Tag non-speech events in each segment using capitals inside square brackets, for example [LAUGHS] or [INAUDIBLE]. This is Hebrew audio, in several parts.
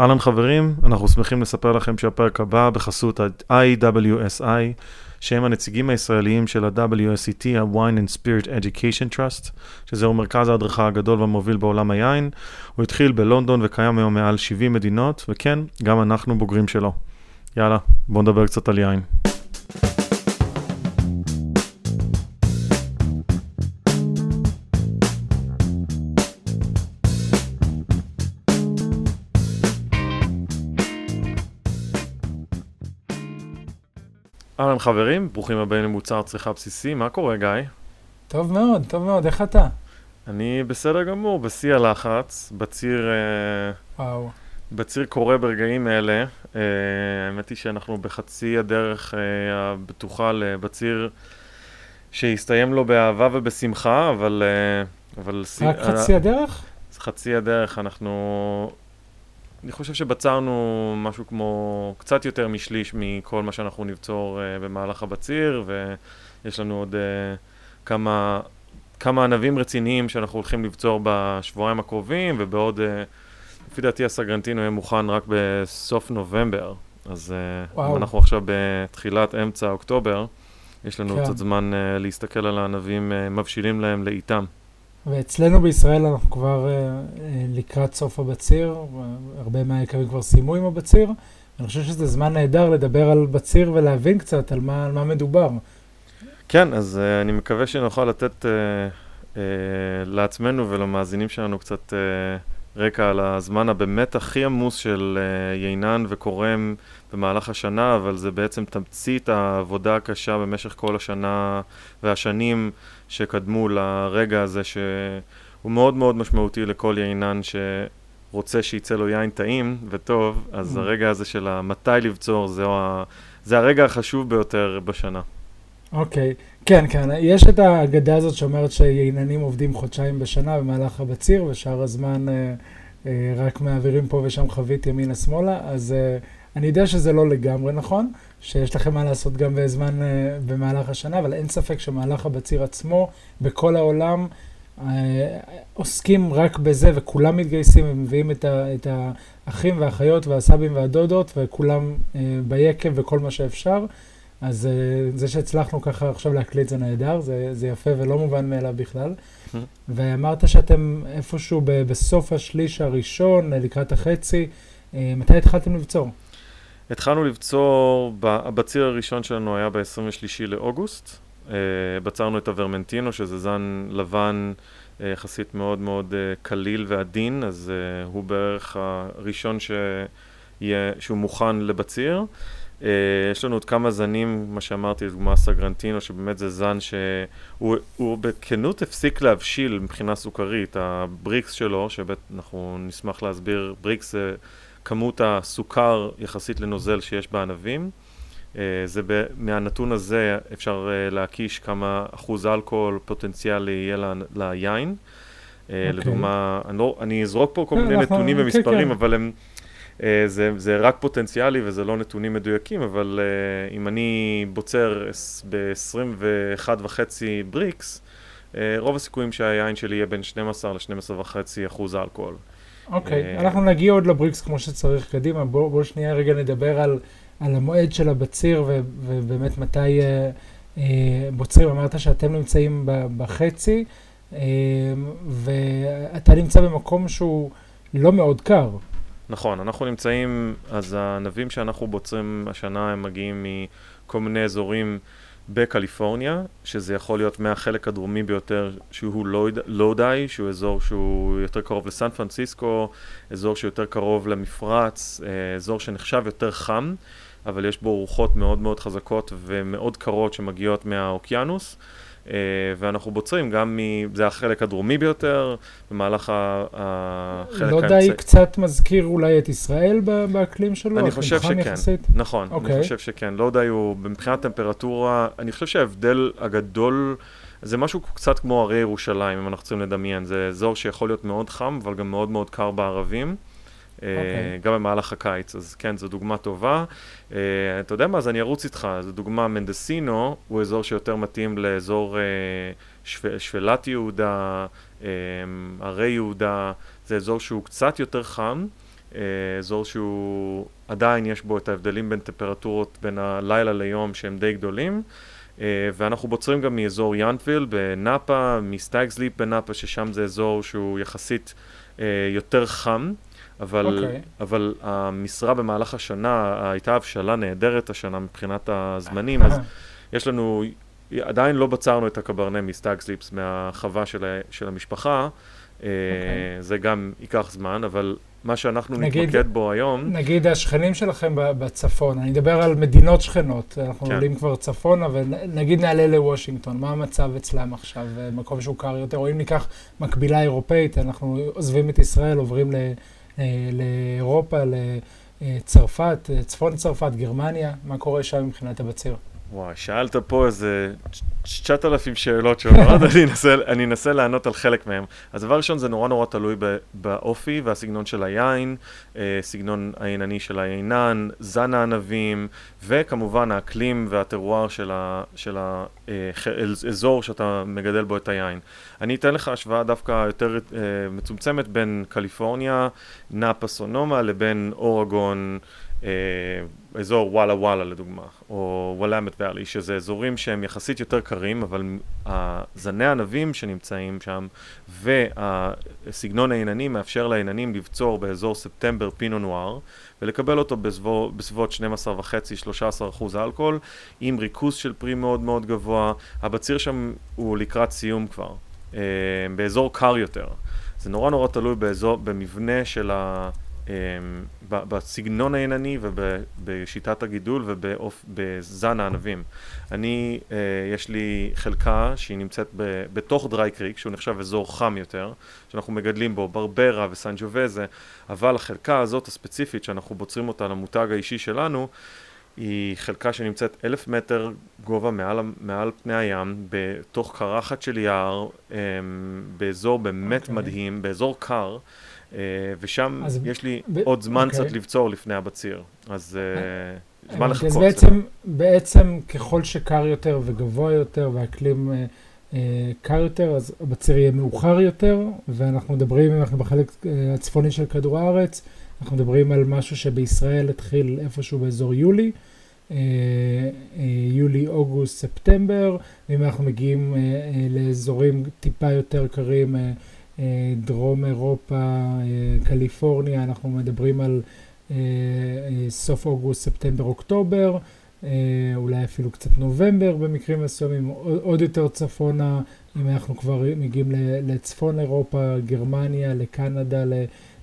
אהלן חברים, אנחנו שמחים לספר לכם שהפרק הבא בחסות ה-IWSI, שהם הנציגים הישראליים של ה-WSET, ה-Wine and Spirit Education Trust, שזהו מרכז ההדרכה הגדול והמוביל בעולם היין. הוא התחיל בלונדון וקיים היום מעל 70 מדינות, וכן, גם אנחנו בוגרים שלו. יאללה, בואו נדבר קצת על יין. אהלן חברים, ברוכים הבאים למוצר צריכה בסיסי, מה קורה גיא? טוב מאוד, טוב מאוד, איך אתה? אני בסדר גמור, בשיא הלחץ, בציר, אה, וואו. בציר קורה ברגעים אלה. אה, האמת היא שאנחנו בחצי הדרך אה, הבטוחה בציר שהסתיים לו באהבה ובשמחה, אבל... אבל רק חצי הדרך? חצי הדרך, אנחנו אני חושב שבצרנו משהו כמו קצת יותר משליש מכל מה שאנחנו נבצור uh, במהלך הבציר, ויש לנו עוד uh, כמה, כמה ענבים רציניים שאנחנו הולכים לבצור בשבועיים הקרובים, ובעוד, uh, לפי דעתי הסגרנטינו יהיה מוכן רק בסוף נובמבר. אז uh, אנחנו עכשיו בתחילת אמצע אוקטובר, יש לנו כן. קצת זמן uh, להסתכל על הענבים uh, מבשילים להם לאיתם. ואצלנו בישראל אנחנו כבר uh, לקראת סוף הבציר, הרבה מהיקרים כבר סיימו עם הבציר. אני חושב שזה זמן נהדר לדבר על בציר ולהבין קצת על מה, על מה מדובר. כן, אז uh, אני מקווה שנוכל לתת uh, uh, לעצמנו ולמאזינים שלנו קצת uh, רקע על הזמן הבאמת הכי עמוס של uh, יינן וקורם במהלך השנה, אבל זה בעצם תמצית העבודה הקשה במשך כל השנה והשנים. שקדמו לרגע הזה שהוא מאוד מאוד משמעותי לכל יינן שרוצה שיצא לו יין טעים וטוב, אז mm. הרגע הזה של המתי לבצור זה, ה... זה הרגע החשוב ביותר בשנה. אוקיי, okay. כן, כן, יש את האגדה הזאת שאומרת שייננים עובדים חודשיים בשנה במהלך הבציר, ושאר הזמן אה, אה, רק מעבירים פה ושם חבית ימינה-שמאלה, אז אה, אני יודע שזה לא לגמרי נכון, שיש לכם מה לעשות גם בזמן, uh, במהלך השנה, אבל אין ספק שמהלך הבציר עצמו, בכל העולם, uh, עוסקים רק בזה, וכולם מתגייסים ומביאים את, ה, את האחים והאחיות והסבים והדודות, וכולם uh, ביקב וכל מה שאפשר. אז uh, זה שהצלחנו ככה עכשיו להקליט זה נהדר, זה, זה יפה ולא מובן מאליו בכלל. ואמרת שאתם איפשהו בסוף השליש הראשון, לקראת החצי, מתי התחלתם לבצור? התחלנו לבצור, הבציר הראשון שלנו היה ב-23 לאוגוסט. Uh, בצרנו את הוורמנטינו, שזה זן לבן uh, יחסית מאוד מאוד uh, קליל ועדין, אז הוא בערך הראשון שיהיה, שהוא מוכן לבציר. יש לנו עוד כמה זנים, מה שאמרתי, לדוגמה סגרנטינו, שבאמת זה זן שהוא בכנות הפסיק להבשיל מבחינה סוכרית. הבריקס שלו, שאנחנו נשמח להסביר, בריקס זה... כמות הסוכר יחסית לנוזל שיש בענבים. Uh, זה ב, מהנתון הזה אפשר uh, להקיש כמה אחוז אלכוהול פוטנציאלי יהיה ל, ליין. Uh, אה, okay. אוקיי. לדוגמה, אני, לא, אני אזרוק פה כל מיני נתונים כן, ומספרים, כן. אבל הם, זה, זה רק פוטנציאלי וזה לא נתונים מדויקים, אבל אם אני בוצר ב-21.5 בריקס, רוב הסיכויים שהיין שלי יהיה בין 12 ל-12.5 אחוז אלכוהול. אוקיי, okay. אה, אנחנו נגיע עוד לבריקס כמו שצריך קדימה, בואו בוא שנייה רגע נדבר על, על המועד של הבציר ו, ובאמת מתי אה, אה, בוצרים. אמרת שאתם נמצאים בחצי, אה, ואתה נמצא במקום שהוא לא מאוד קר. נכון, אנחנו נמצאים, אז הענבים שאנחנו בוצרים השנה הם מגיעים מכל מיני אזורים בקליפורניה, שזה יכול להיות מהחלק הדרומי ביותר שהוא לואודאי, לא שהוא אזור שהוא יותר קרוב לסן פרנסיסקו, אזור שיותר קרוב למפרץ, אה, אזור שנחשב יותר חם, אבל יש בו רוחות מאוד מאוד חזקות ומאוד קרות שמגיעות מהאוקיינוס. אה, ואנחנו בוצרים גם מ... זה החלק הדרומי ביותר, במהלך החלק האמצעי. לא די קצת מזכיר אולי את ישראל באקלים שלו? אני חושב שכן, יחסית? נכון, okay. אני אוקיי. חושב שכן. לא די הוא, מבחינת טמפרטורה, אני חושב שההבדל הגדול... זה משהו קצת כמו הרי ירושלים, אם אנחנו צריכים לדמיין. זה אזור שיכול להיות מאוד חם, אבל גם מאוד מאוד קר בערבים. Okay. אה, אוקיי. גם במהלך הקיץ, אז כן, זו דוגמה טובה. Uh, אתה יודע מה, אז אני ארוץ איתך, זו דוגמה, מנדסינו הוא אזור שיותר מתאים לאזור uh, שפ, שפלת יהודה, um, הרי יהודה, זה אזור שהוא קצת יותר חם, אזור שהוא עדיין יש בו את ההבדלים בין טמפרטורות בין הלילה ליום שהם די גדולים. ואנחנו בוצרים גם מאזור יאונטוויל בנאפה, מסטאגס ליפ בנאפה, ששם זה אזור שהוא יחסית יותר חם. אבל, okay. אוקיי. אבל המשרה במהלך השנה הייתה הבשלה נהדרת השנה מבחינת הזמנים, אז יש לנו, עדיין לא בצרנו את הקברנה מסטאג סליפס מהחווה של, של המשפחה, okay. אוקיי. זה גם ייקח זמן, אבל מה שאנחנו נגיד, נתמקד בו היום... נגיד השכנים שלכם בצפון, אני מדבר על מדינות שכנות, אנחנו כן. עולים כבר צפונה, ונגיד נעלה לוושינגטון, מה המצב אצלם עכשיו, מקום שהוא קר יותר, או אם ניקח מקבילה אירופאית, אנחנו עוזבים את ישראל, עוברים ל... אה, לאירופה, לצרפת, צפון צרפת, גרמניה, מה קורה שם מבחינת הבציר? וואי, שאלת פה איזה 9,000 שאלות שונות, אני, אנסה, אני אנסה לענות על חלק מהם. אז דבר ראשון, זה נורא נורא תלוי באופי והסגנון של היין, אה, סגנון היינני של היינן, זן הענבים, וכמובן האקלים והטרואר של, ה, של האזור אה, שאתה מגדל בו את היין. אני אתן לך השוואה דווקא יותר אה, מצומצמת בין קליפורניה, נאפה סונומה, לבין אורגון. אה, אזור וואלה וואלה לדוגמה, או וואלאמת ואלי, שזה אזורים שהם יחסית יותר קרים, אבל זני הענבים שנמצאים שם והסגנון העינני מאפשר לעיננים לבצור באזור ספטמבר פינו נואר ולקבל אותו בסבור, בסביבות 12.5-13 אחוז אלכוהול עם ריכוז של פרי מאוד מאוד גבוה. הבציר שם הוא לקראת סיום כבר, אה, באזור קר יותר. זה נורא נורא תלוי באזור, במבנה של ה... אמ, בסגנון העינני ובשיטת הגידול ובזן הענבים. אני, אה, יש לי חלקה שהיא נמצאת בתוך דרי קריק, שהוא נחשב אזור חם יותר, שאנחנו מגדלים בו ברברה וסנג'ובזה, אבל החלקה הזאת הספציפית שאנחנו בוצרים אותה למותג האישי שלנו, היא חלקה שנמצאת אלף מטר גובה מעל, מעל פני הים, בתוך קרחת של יער, אמ, באזור באמת okay. אוקיי. מדהים, באזור קר. אה, ושם יש לי עוד זמן אוקיי. קצת לבצור לפני הבציר, אז uh, זמן לחכות. אז בעצם, בעצם ככל שקר יותר וגבוה יותר והאקלים קר יותר, אז הבציר יהיה מאוחר יותר, ואנחנו מדברים, אם אנחנו בחלק הצפוני של כדור הארץ, אנחנו מדברים על משהו שבישראל התחיל איפשהו באזור יולי, יולי, אוגוסט, ספטמבר, ואם אנחנו מגיעים לאזורים טיפה יותר קרים, אה, דרום אירופה, אה, קליפורניה, אנחנו מדברים על אה, סוף אוגוסט, ספטמבר, אוקטובר, אולי אפילו קצת נובמבר במקרים מסוימים, עוד יותר צפונה, אם אנחנו כבר מגיעים לצפון אירופה, גרמניה, לקנדה,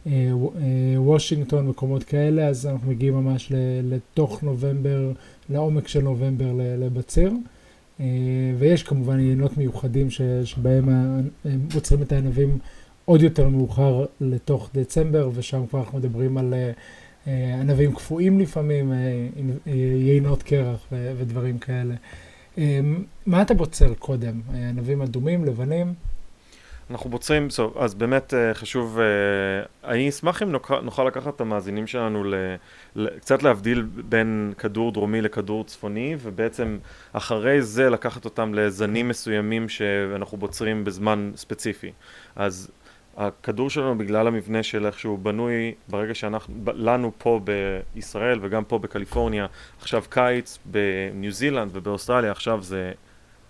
לוושינגטון, מקומות כאלה, אז אנחנו מגיעים ממש לתוך נובמבר, לעומק של נובמבר לבציר. אה, ויש כמובן עניינות מיוחדים ש, שבהם הם עוצרים את הענבים עוד יותר מאוחר לתוך דצמבר, ושם כבר אנחנו מדברים על אה, ענבים קפואים לפעמים, אה, יינות קרח ו, ודברים כאלה. מה אתה בוצר קודם? ענבים אדומים, לבנים? אנחנו בוצרים, טוב, אז באמת uh, חשוב, uh, אני אשמח אם נוכל, נוכל לקחת את המאזינים שלנו ל, ל, קצת להבדיל בין כדור דרומי לכדור צפוני, ובעצם אחרי זה לקחת אותם לזנים מסוימים שאנחנו בוצרים בזמן ספציפי. אז הכדור שלנו בגלל המבנה של איך שהוא בנוי, ברגע שאנחנו, לנו פה בישראל וגם פה בקליפורניה, עכשיו קיץ, בניו זילנד ובאוסטרליה עכשיו זה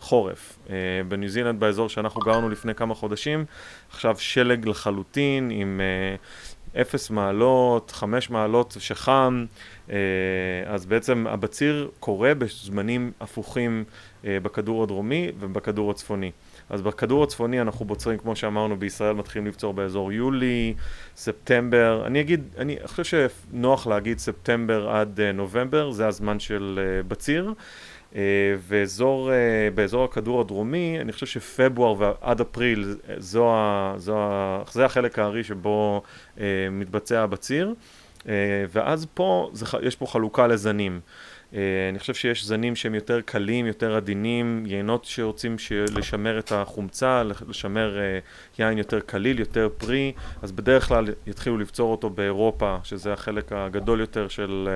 חורף. Uh, בניו זילנד, באזור שאנחנו גרנו לפני כמה חודשים, עכשיו שלג לחלוטין עם uh, אפס מעלות, חמש מעלות שחם, uh, אז בעצם הבציר קורה בזמנים הפוכים uh, בכדור הדרומי ובכדור הצפוני. אז בכדור הצפוני אנחנו בוצרים, כמו שאמרנו, בישראל מתחילים לבצור באזור יולי, ספטמבר. אני אגיד, אני חושב שנוח להגיד ספטמבר עד נובמבר, זה הזמן של בציר. אה, ואזור, אה, הכדור הדרומי, אני חושב שפברואר ועד אפריל, זו ה, זו ה, זה החלק הארי שבו אה, מתבצע הבציר, ואז פה, זה, יש פה חלוקה לזנים. אני חושב שיש זנים שהם יותר קלים, יותר עדינים, יינות שרוצים לשמר את החומצה, לשמר יין יותר קליל, יותר פרי, אז בדרך כלל יתחילו לבצור אותו באירופה, שזה החלק הגדול יותר של,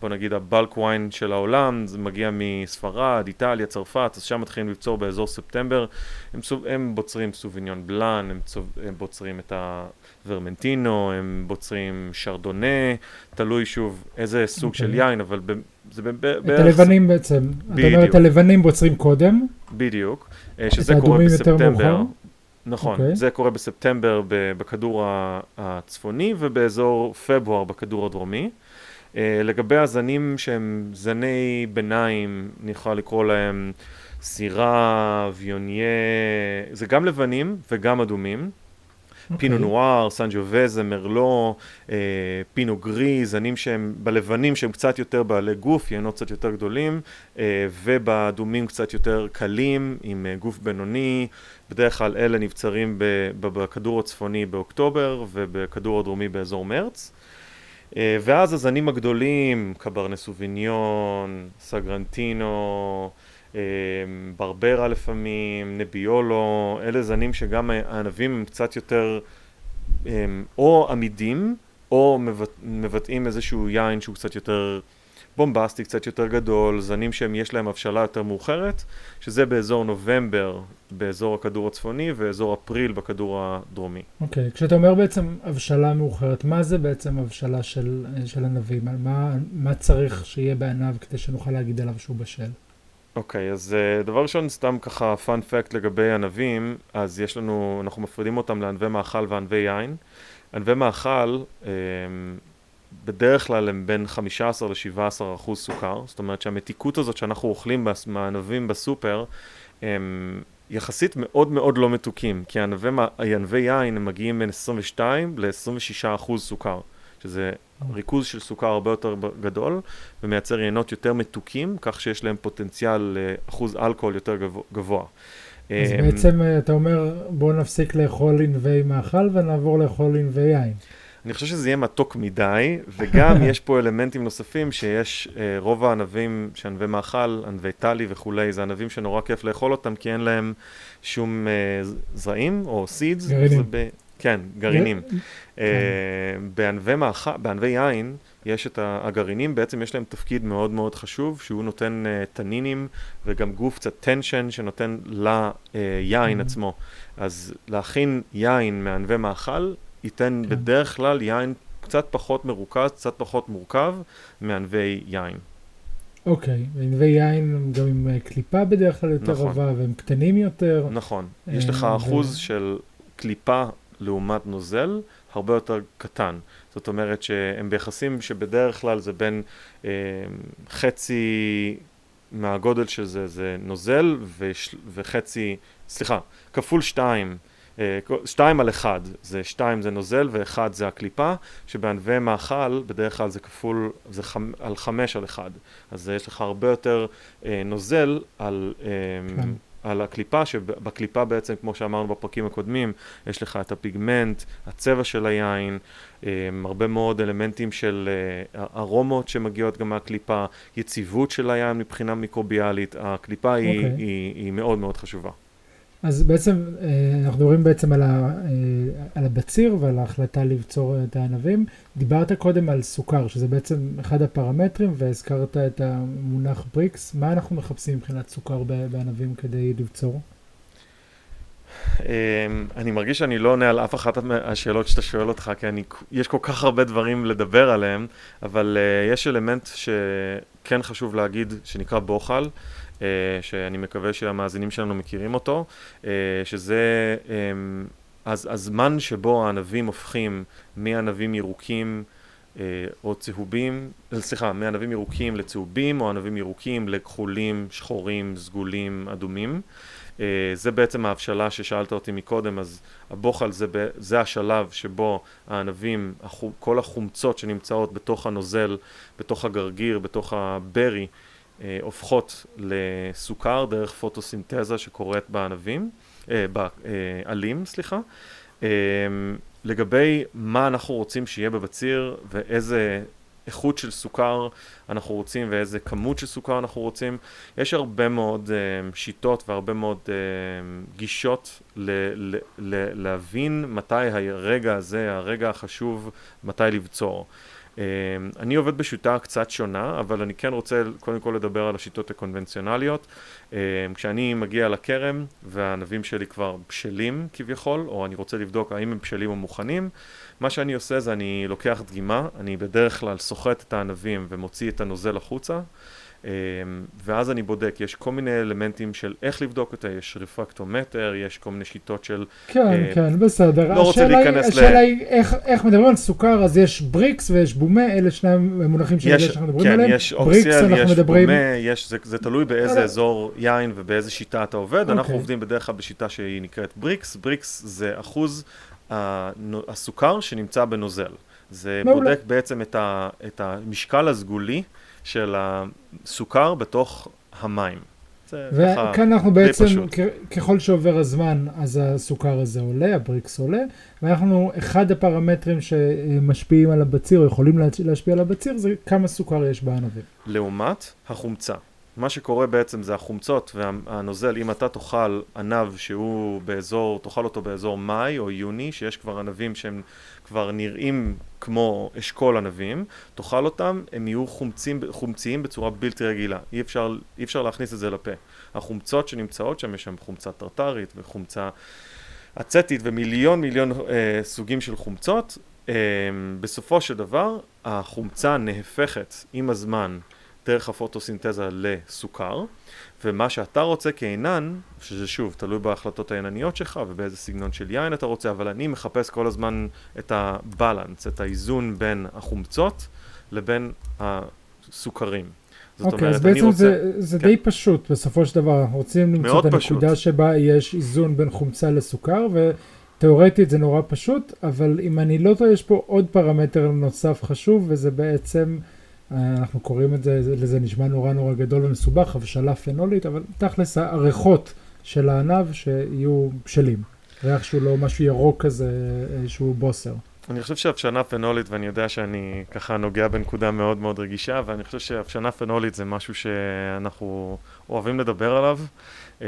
בוא נגיד, הבלק וויין של העולם, זה מגיע מספרד, איטליה, צרפת, אז שם מתחילים לבצור באזור ספטמבר. הם, הם בוצרים סוביניון בלאן, הם, צוב, הם בוצרים את הוורמנטינו, הם בוצרים שרדונה, תלוי שוב איזה סוג okay. של אוקיי. יין, אבל ב, זה בערך... את הלבנים בעצם. בדיוק. אתה אומר את הלבנים בוצרים קודם. בדיוק. אה, שזה קורה בספטמבר. נכון, okay. אוקיי. זה קורה בספטמבר בכדור הצפוני ובאזור פברואר בכדור הדרומי. Uh, לגבי הזנים שהם זני ביניים, אני יכול לקרוא להם סירה, ויוניה, זה גם לבנים וגם אדומים. [LAUGHS] פינו נואר, סנג'ו-וזה, מרלו, אה, פינו גרי, זנים שהם בלבנים שהם קצת יותר בעלי גוף, יינות קצת יותר גדולים, אה, ובאדומים קצת יותר קלים, עם אה, גוף בינוני. בדרך כלל אלה נבצרים בכדור הצפוני באוקטובר ובכדור הדרומי באזור מרץ. ואז הזנים הגדולים, קברנה סוביניון, סגרנטינו, ברברה לפעמים, נביולו, אלה זנים שגם הענבים הם קצת יותר אה, או עמידים או מבטאים איזשהו יין שהוא קצת יותר בומבסטי, קצת יותר גדול, זנים שהם יש להם הבשלה יותר מאוחרת, שזה באזור נובמבר באזור הכדור הצפוני ואזור אפריל בכדור הדרומי. אוקיי, okay, כשאתה אומר בעצם הבשלה מאוחרת, מה זה בעצם הבשלה של, של ענבים? מה, מה צריך שיהיה בענב כדי שנוכל להגיד עליו שהוא בשל? אוקיי, okay, אז uh, דבר ראשון, סתם ככה פאנ פקט לגבי ענבים, אז יש לנו, אנחנו מפרידים אותם לענבי מאכל וענבי יין. ענבי מאכל, um, בדרך כלל הם בין 15 ל-17 אחוז סוכר, זאת אומרת שהמתיקות הזאת שאנחנו אוכלים מהענבים בסופר, הם יחסית מאוד מאוד לא מתוקים, כי הענבי יין הם מגיעים בין 22 ל-26 אחוז סוכר. שזה ריכוז של סוכר הרבה יותר גדול ומייצר יינות יותר מתוקים, כך שיש להם פוטנציאל לאחוז אלכוהול יותר גבוה. אז אמ, בעצם אה, אתה אומר בואו נפסיק לאכול ענבי מאכל ונעבור לאכול ענבי יין. אני חושב שזה יהיה מתוק מדי, וגם [LAUGHS] יש פה אלמנטים נוספים שיש, uh, רוב הענבים, שענבי מאכל, ענבי טלי וכולי, זה ענבים שנורא כיף לאכול אותם, כי אין להם שום uh, זרעים או seeds. גרעינים. כן, גרעינים. אה, בענבי מאכל, בענבי יין, יש את הגרעינים, בעצם יש להם תפקיד מאוד מאוד חשוב, שהוא נותן uh, תנינים וגם גוף קצת tension שנותן ליין uh, עצמו. אז להכין יין מענבי מאכל ייתן כן. בדרך כלל יין קצת פחות מרוכז, קצת פחות מורכב מענבי יין. אוקיי, וענבי יין הם גם עם קליפה בדרך כלל יותר נכון. והם קטנים יותר. נכון, יש לך אחוז של קליפה לעומת נוזל הרבה יותר קטן. זאת אומרת שהם ביחסים שבדרך כלל זה בין אה, חצי מהגודל של זה, זה נוזל וש, וחצי, סליחה, כפול שתיים, אה, שתיים על אחד, זה שתיים זה נוזל ואחד זה הקליפה, שבענבי מאכל בדרך כלל זה כפול, זה חמ, על חמש על אחד. אז יש לך הרבה יותר אה, נוזל על... אה, כן. על הקליפה, שבקליפה בעצם, כמו שאמרנו בפרקים הקודמים, יש לך את הפיגמנט, הצבע של היין, אה, הרבה מאוד אלמנטים של אה, ארומות שמגיעות גם מהקליפה, יציבות של היין מבחינה מיקרוביאלית, הקליפה okay. היא, אוקיי. היא, היא מאוד מאוד חשובה. אז בעצם אה, אנחנו מדברים בעצם על, ה, אה, על הבציר ועל ההחלטה לבצור את הענבים. דיברת קודם על סוכר, שזה בעצם אחד הפרמטרים, והזכרת את המונח בריקס. מה אנחנו מחפשים מבחינת סוכר בענבים כדי לבצור? אמ, אני מרגיש שאני לא עונה על אף אחת מהשאלות שאתה שואל אותך, כי אני, יש כל כך הרבה דברים לדבר עליהם, אבל uh, יש אלמנט שכן חשוב להגיד, שנקרא בוחל. אה, שאני מקווה שהמאזינים שלנו מכירים אותו, אה, שזה אמ, אז הזמן שבו הענבים הופכים מענבים ירוקים אה, או צהובים, סליחה, מענבים ירוקים לצהובים או ענבים ירוקים לכחולים, שחורים, סגולים, אדומים. זה בעצם ההבשלה ששאלת אותי מקודם, אז הבוחל זה, זה השלב שבו הענבים, כל החומצות שנמצאות בתוך הנוזל, בתוך הגרגיר, בתוך הברי, אה, הופכות לסוכר דרך פוטוסינתזה שקורית בענבים, אה, בעלים, סליחה. אה, לגבי מה אנחנו רוצים שיהיה בבציר ואיזה איכות של סוכר אנחנו רוצים ואיזה כמות של סוכר אנחנו רוצים. יש הרבה מאוד uh, שיטות והרבה מאוד uh, גישות ל- ל- ל- להבין מתי הרגע הזה, הרגע החשוב, מתי לבצור. אמ, אני עובד בשיטה קצת שונה, אבל אני כן רוצה קודם כל לדבר על השיטות הקונבנציונליות. אמ, כשאני מגיע לכרם והענבים שלי כבר בשלים כביכול, או אני רוצה לבדוק האם הם בשלים או מוכנים, מה שאני עושה זה אני לוקח דגימה, אני בדרך כלל סוחט את הענבים ומוציא את הנוזל החוצה. אמ, ואז אני בודק, יש כל מיני אלמנטים של איך לבדוק אותה, יש רפקטומטר, יש כל מיני שיטות של... כן, uh, כן, בסדר. לא רוצה להיכנס ל... השאלה היא איך, איך מדברים על סוכר, אז יש בריקס ויש בומה, אלה שני המונחים שיש, שאנחנו מדברים כן, עליהם. יש אוקסיאל, יש מדברים... בומה, יש, זה, זה תלוי באיזה על... אזור יין ובאיזה שיטה אתה עובד. Okay. אנחנו אוקיי. עובדים בדרך כלל בשיטה שהיא נקראת בריקס. בריקס זה אחוז הסוכר שנמצא בנוזל. זה מעולה. בודק בעצם את, ה, את המשקל הסגולי. של הסוכר בתוך המים. וכאן אנחנו בעצם, ככל שעובר הזמן, אז הסוכר הזה עולה, הבריקס עולה, ואנחנו, אחד הפרמטרים שמשפיעים על הבציר, או יכולים להשפיע על הבציר, זה כמה סוכר יש בענבים. לעומת החומצה. מה שקורה בעצם זה החומצות והנוזל, אם אתה תאכל ענב שהוא באזור, תאכל אותו באזור מאי או יוני, שיש כבר ענבים שהם כבר נראים כמו אשכול ענבים, תאכל אותם, הם יהיו חומצים, חומציים בצורה בלתי רגילה. אי אפשר, אי אפשר להכניס את זה לפה. החומצות שנמצאות שם, יש שם חומצה טרטרית וחומצה אצטית ומיליון מיליון אה, סוגים של חומצות. אה, בסופו של דבר, החומצה נהפכת עם הזמן דרך הפוטוסינתזה לסוכר, ומה שאתה רוצה כעינן, שזה שוב תלוי בהחלטות העינניות שלך ובאיזה סגנון של יין אתה רוצה, אבל אני מחפש כל הזמן את הבלנס, את האיזון בין החומצות לבין הסוכרים. זאת אוקיי, אומרת, אז בעצם רוצה... זה, זה כן. די פשוט בסופו של דבר, אנחנו רוצים למצוא את הנקודה פשוט. שבה יש איזון בין חומצה לסוכר, ותאורטית זה נורא פשוט, אבל אם אני לא טועה, יש פה עוד פרמטר נוסף חשוב, וזה בעצם... אנחנו קוראים את זה, לזה נשמע נורא נורא גדול ומסובך, הבשלה פנולית, אבל תכלס הריחות של הענב שיהיו בשלים. ריח שהוא לא משהו ירוק כזה, שהוא בוסר. אני חושב שהבשנה פנולית, ואני יודע שאני ככה נוגע בנקודה מאוד מאוד רגישה, ואני חושב שהבשנה פנולית זה משהו שאנחנו אוהבים לדבר עליו, אה,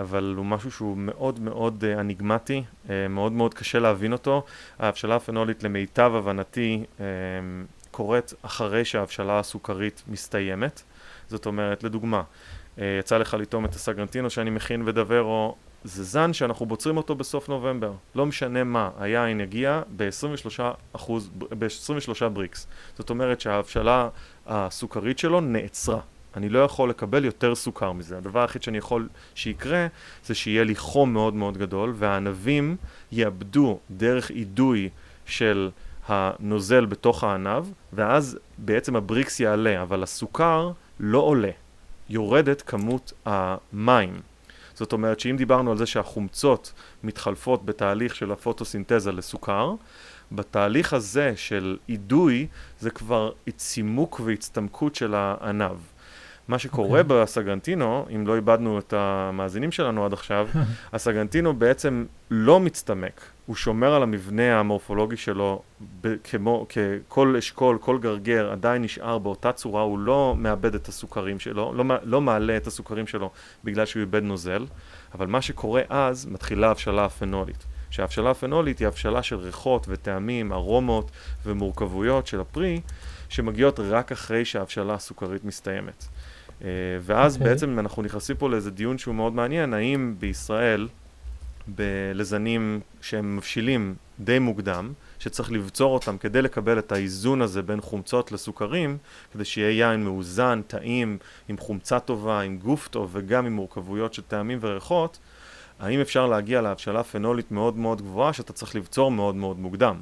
אבל הוא משהו שהוא מאוד מאוד אה, אניגמטי, אה, מאוד מאוד קשה להבין אותו. ההבשלה הפנולית למיטב הבנתי קורית אחרי שההבשלה הסוכרית מסתיימת. זאת אומרת, לדוגמה, אה, יצא לך לטעום את הסגרנטינו שאני מכין בדוורו, זה זן שאנחנו בוצרים אותו בסוף נובמבר. לא משנה מה, היין יגיע ב-23 ב-23 בריקס. זאת אומרת שההבשלה הסוכרית שלו נעצרה. אני לא יכול לקבל יותר סוכר מזה. הדבר היחיד שאני יכול שיקרה זה שיהיה לי חום מאוד מאוד גדול והענבים יאבדו דרך אידוי של הנוזל בתוך הענב, ואז בעצם הבריקס יעלה, אבל הסוכר לא עולה. יורדת כמות המים. זאת אומרת שאם דיברנו על זה שהחומצות מתחלפות בתהליך של הפוטוסינתזה לסוכר, בתהליך הזה של אידוי זה כבר צימוק והצטמקות של הענב. מה שקורה okay. אוקיי. בסגנטינו, אם לא איבדנו את המאזינים שלנו עד עכשיו, [LAUGHS] הסגנטינו בעצם לא מצטמק, הוא שומר על המבנה המורפולוגי שלו ב- כמו, ככל אשכול, כל גרגר עדיין נשאר באותה צורה, הוא לא מאבד את הסוכרים שלו, לא, לא מעלה את הסוכרים שלו בגלל שהוא איבד נוזל, אבל מה שקורה אז, מתחילה הבשלה הפנולית. שההבשלה הפנולית היא הבשלה של ריחות וטעמים, ארומות ומורכבויות של הפרי, שמגיעות רק אחרי שההבשלה הסוכרית מסתיימת. אה, ואז okay. אוקיי. בעצם אנחנו נכנסים פה לאיזה דיון שהוא מאוד מעניין, האם בישראל, בלזנים שהם מבשילים די מוקדם, שצריך לבצור אותם כדי לקבל את האיזון הזה בין חומצות לסוכרים, כדי שיהיה יין מאוזן, טעים, עם חומצה טובה, עם גוף טוב וגם עם מורכבויות של טעמים וריחות, האם אפשר להגיע להבשלה פנולית מאוד מאוד גבוהה שאתה צריך לבצור מאוד מאוד מוקדם?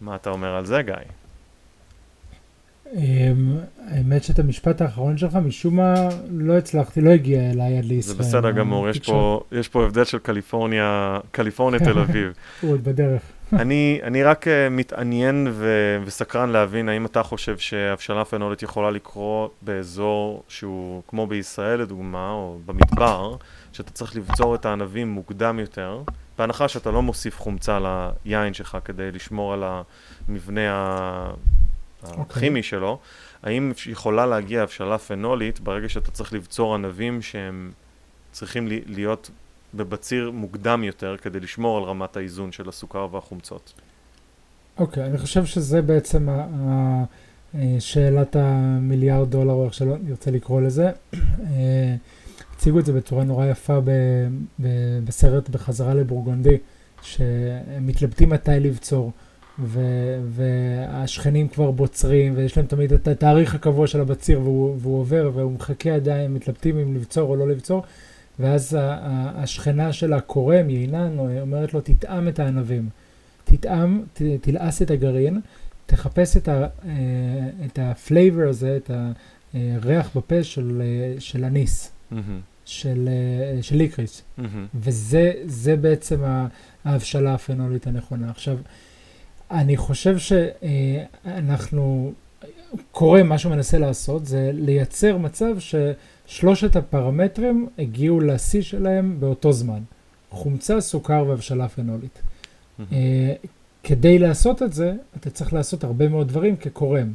מה אתה אומר על זה, גיא? אמ, האמת שאת המשפט האחרון שלך, משום מה לא הצלחתי, לא הגיע אליי עד לישראל. זה בסדר גמור, יש פה, יש פה הבדל של קליפורניה, קליפורניה תל אביב. [LAUGHS] הוא עוד בדרך. [LAUGHS] אני, אני רק uh, מתעניין ו, וסקרן להבין האם אתה חושב שהבשלה פנולית יכולה לקרות באזור שהוא כמו בישראל לדוגמה, או במדבר, שאתה צריך לבצור את הענבים מוקדם יותר, בהנחה שאתה לא מוסיף חומצה ליין שלך כדי לשמור על המבנה אוקיי. הכימי שלו, האם יכולה להגיע הבשלה פנולית ברגע שאתה צריך לבצור ענבים שהם צריכים להיות בבציר מוקדם יותר כדי לשמור על רמת האיזון של הסוכר והחומצות? אוקיי, okay, אני חושב שזה בעצם שאלת המיליארד דולר, או איך שלא נרצה לקרוא לזה. אה, הציגו את זה בצורה נורא יפה ב, ב, בסרט בחזרה לבורגונדי, שהם מתלבטים מתי לבצור, ו, והשכנים כבר בוצרים, ויש להם תמיד את התאריך הקבוע של הבציר, והוא, והוא עובר, והוא מחכה עדיין, מתלבטים אם לבצור או לא לבצור, ואז השכנה של הכורם, יינן, אומרת לו, תטעם את הענבים. תטעם, ת, תלעס את הגרעין, תחפש את, ה, אה, את ה flavor הזה, את הריח בפה של, אה, של אניס. Mm-hmm. של, אה, של licorice, mm-hmm. וזה בעצם ההבשלה הפנולית הנכונה. עכשיו, אני חושב שאנחנו, קורה, מה שהוא מנסה לעשות, זה לייצר מצב ששלושת הפרמטרים הגיעו לשיא שלהם באותו זמן. חומצה, סוכר והבשלה פנולית. Mm-hmm. כדי לעשות את זה, אתה צריך לעשות הרבה מאוד דברים כקורם.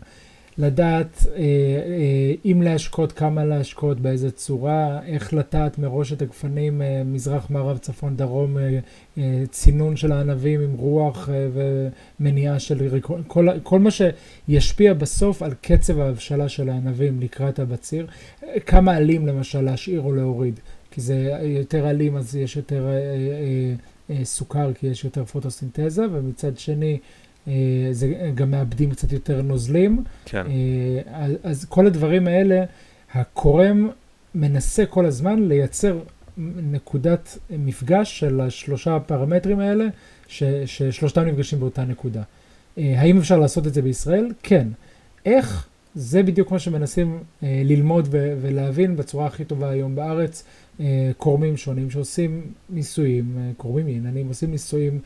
לדעת אה, אה, אם להשקות, כמה להשקות, באיזה צורה, איך לטעת מראש את הגפנים, אה, מזרח, מערב, צפון, דרום, אה, אה, צינון של הענבים עם רוח אה, ומניעה של כל, כל מה שישפיע בסוף על קצב ההבשלה של הענבים לקראת הבציר. כמה עלים למשל להשאיר או להוריד, כי זה יותר עלים אז יש יותר אה, אה, אה, סוכר כי יש יותר פוטוסינתזה, ומצד שני, אה, זה גם מאבדים קצת יותר נוזלים. כן. אה, אז כל הדברים האלה, הקורם מנסה כל הזמן לייצר נקודת מפגש של השלושה הפרמטרים האלה, ש, ששלושתם נפגשים באותה נקודה. האם אפשר לעשות את זה בישראל? כן. איך? זה בדיוק מה שמנסים אה, ללמוד ו- ולהבין בצורה הכי טובה היום בארץ. אה, קורמים שונים שעושים ניסויים, אה, קורמים עניינים, עושים ניסויים אה,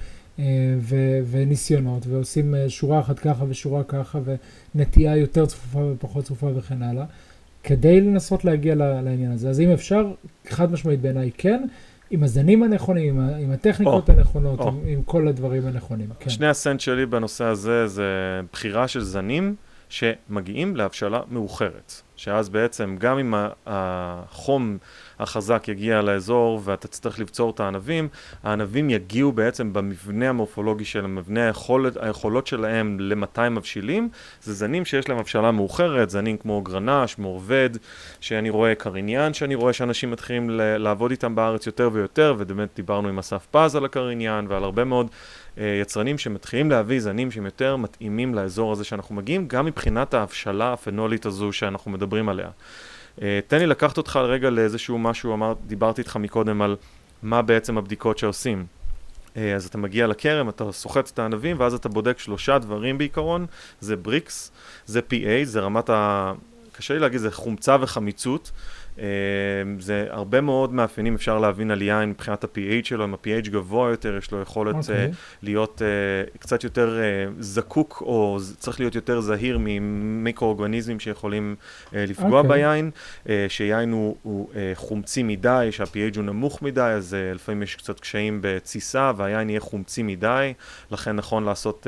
ו- וניסיונות, ועושים אה, שורה אחת ככה ושורה ככה, ונטייה יותר צפופה ופחות צפופה וכן הלאה, כדי לנסות להגיע לעניין הזה. אז אם אפשר, חד משמעית בעיניי כן. עם הזנים הנכונים, עם, עם הטכניקות oh, הנכונות, oh. עם, עם כל הדברים הנכונים. כן. שני הסנט שלי בנושא הזה זה בחירה של זנים. שמגיעים להבשלה מאוחרת, שאז בעצם גם אם החום החזק יגיע לאזור ואתה תצטרך לבצור את הענבים, הענבים יגיעו בעצם במבנה המורפולוגי של המבנה היכולת, היכולות שלהם למתי מבשילים, זה זנים שיש להם הבשלה מאוחרת, זנים כמו גרנש, מורבד, שאני רואה קריניאן, שאני רואה שאנשים מתחילים לעבוד איתם בארץ יותר ויותר, ובאמת דיברנו עם אסף פז על הקריניאן ועל הרבה מאוד אה, יצרנים שמתחילים להביא זנים שהם יותר מתאימים לאזור הזה שאנחנו מגיעים, גם מבחינת ההבשלה הפנולית הזו שאנחנו מדברים עליה. אה, תן לי לקחת אותך רגע לאיזשהו משהו, אמר, דיברתי איתך מקודם על מה בעצם הבדיקות שעושים. אה, אז אתה מגיע לכרם, אתה סוחט את הענבים, ואז אתה בודק שלושה דברים בעיקרון, זה בריקס, זה PA, זה רמת ה... קשה לי להגיד, זה חומצה וחמיצות. אה, זה הרבה מאוד מאפיינים אפשר להבין על יין מבחינת ה-pH שלו, אם ה-pH גבוה יותר, יש לו יכולת okay. אוקיי. uh, להיות uh, קצת יותר זקוק, או צריך להיות יותר זהיר ממיקרואורגניזמים שיכולים לפגוע okay. אוקיי. ביין, שיין הוא, הוא חומצי מדי, שה-pH הוא נמוך מדי, אז לפעמים יש קצת קשיים בתסיסה, והיין יהיה חומצי מדי, לכן נכון לעשות...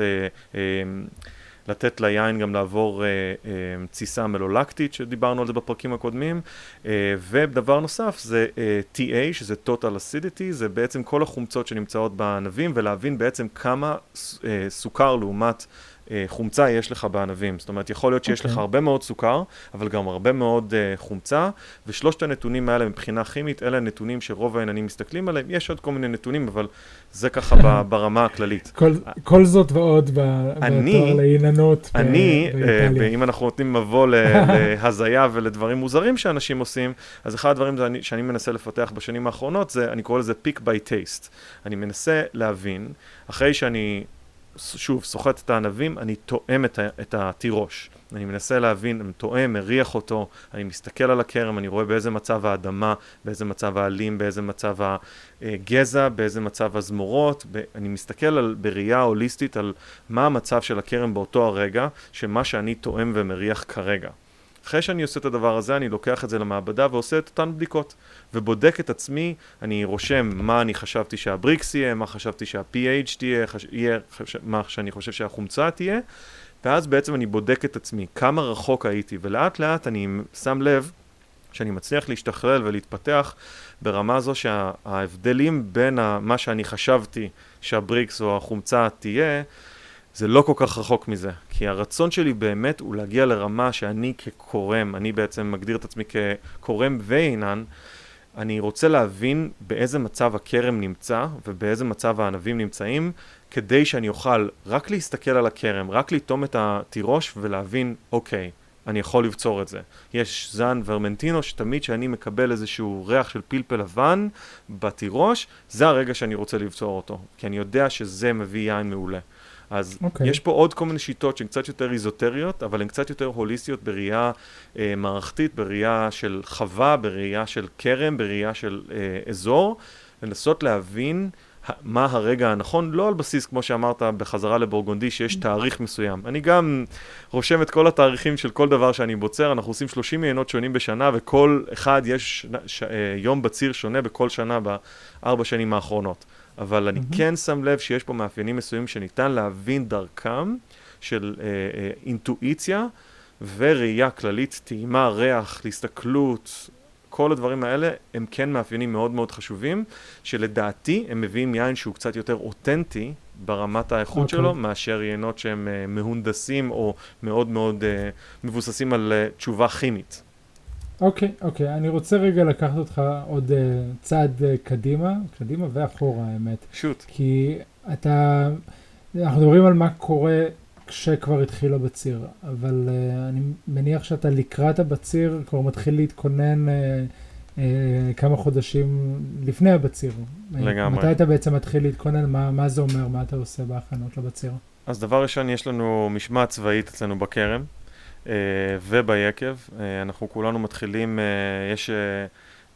לתת ליין גם לעבור אה, אה, תסיסה מלולקטית, שדיברנו על זה בפרקים הקודמים. אה, ודבר נוסף זה אה, TA, שזה total acidity, זה בעצם כל החומצות שנמצאות בענבים, ולהבין בעצם כמה אה, סוכר לעומת... אה, חומצה יש לך בענבים. זאת אומרת, יכול להיות שיש okay. לך אוקיי. הרבה מאוד סוכר, אבל גם הרבה מאוד uh, חומצה, ושלושת הנתונים האלה מבחינה כימית, אלה הנתונים שרוב העניינים מסתכלים עליהם. יש עוד כל מיני נתונים, אבל זה ככה [LAUGHS] ברמה הכללית. כל, כל זאת ועוד בתואר לעיננות אני, uh, אם אנחנו נותנים מבוא [LAUGHS] להזיה ולדברים מוזרים שאנשים עושים, אז אחד הדברים שאני, שאני מנסה לפתח בשנים האחרונות, זה, אני קורא לזה pick by taste. אני מנסה להבין, אחרי שאני שוב, סוחט את הענבים, אני תואם את, את התירוש. אני מנסה להבין, אני תואם, מריח אותו, אני מסתכל על הכרם, אני רואה באיזה מצב האדמה, באיזה מצב העלים, באיזה מצב הגזע, באיזה מצב הזמורות, אני מסתכל על, בראייה הוליסטית על מה המצב של הכרם באותו הרגע, שמה שאני תואם ומריח כרגע. אחרי שאני עושה את הדבר הזה, אני לוקח את זה למעבדה ועושה את אותן בדיקות, ובודק את עצמי, אני רושם מה אני חשבתי שהבריקס יהיה, מה חשבתי שה-PH תהיה, חש... יהיה, חש... מה שאני חושב שהחומצה תהיה, ואז בעצם אני בודק את עצמי, כמה רחוק הייתי, ולאט לאט אני שם לב שאני מצליח להשתכלל ולהתפתח ברמה זו שההבדלים בין מה שאני חשבתי שהבריקס או החומצה תהיה, זה לא כל כך רחוק מזה. כי הרצון שלי באמת הוא להגיע לרמה שאני כקורם, אני בעצם מגדיר את עצמי כקורם ועינן, אני רוצה להבין באיזה מצב הכרם נמצא ובאיזה מצב הענבים נמצאים, כדי שאני אוכל רק להסתכל על הכרם, רק לטום את התירוש ולהבין, אוקיי, אני יכול לבצור את זה. יש זן ורמנטינו שתמיד כשאני מקבל איזשהו ריח של פלפל לבן בתירוש, זה הרגע שאני רוצה לבצור אותו, כי אני יודע שזה מביא יין מעולה. אז okay. אוקיי. יש פה עוד כל מיני שיטות שהן קצת יותר איזוטריות, אבל הן קצת יותר הוליסטיות בראייה אה, מערכתית, בראייה של חווה, בראייה של כרם, בראייה של אה, אזור, לנסות להבין מה הרגע הנכון, לא על בסיס, כמו שאמרת, בחזרה לבורגונדי, שיש תאריך מסוים. אני גם רושם את כל התאריכים של כל דבר שאני בוצר, אנחנו עושים 30 מעיינות שונים בשנה, וכל אחד יש ש, אה, יום בציר שונה בכל שנה בארבע שנים האחרונות. אבל אני mm-hmm. כן שם לב שיש פה מאפיינים מסוימים שניתן להבין דרכם של אה, אה, אינטואיציה וראייה כללית, טעימה, ריח, להסתכלות, כל הדברים האלה הם כן מאפיינים מאוד מאוד חשובים, שלדעתי הם מביאים יין שהוא קצת יותר אותנטי ברמת האיכות okay. אוקיי. שלו, מאשר יינות שהם uh, מהונדסים או מאוד מאוד uh, מבוססים על uh, תשובה כימית. אוקיי, okay, אוקיי, okay. אני רוצה רגע לקחת אותך עוד uh, צעד uh, קדימה, קדימה ואחורה האמת. שוט. כי אתה, אנחנו מדברים על מה קורה כשכבר התחיל הבציר, אבל uh, אני מניח שאתה לקראת הבציר כבר מתחיל להתכונן uh, uh, כמה חודשים לפני הבציר. לגמרי. מתי אתה בעצם מתחיל להתכונן? מה, מה זה אומר? מה אתה עושה בהכנות לבציר? אז דבר ראשון, יש לנו משמעת צבאית אצלנו בכרם וביקב. Uh, אנחנו כולנו מתחילים, uh, יש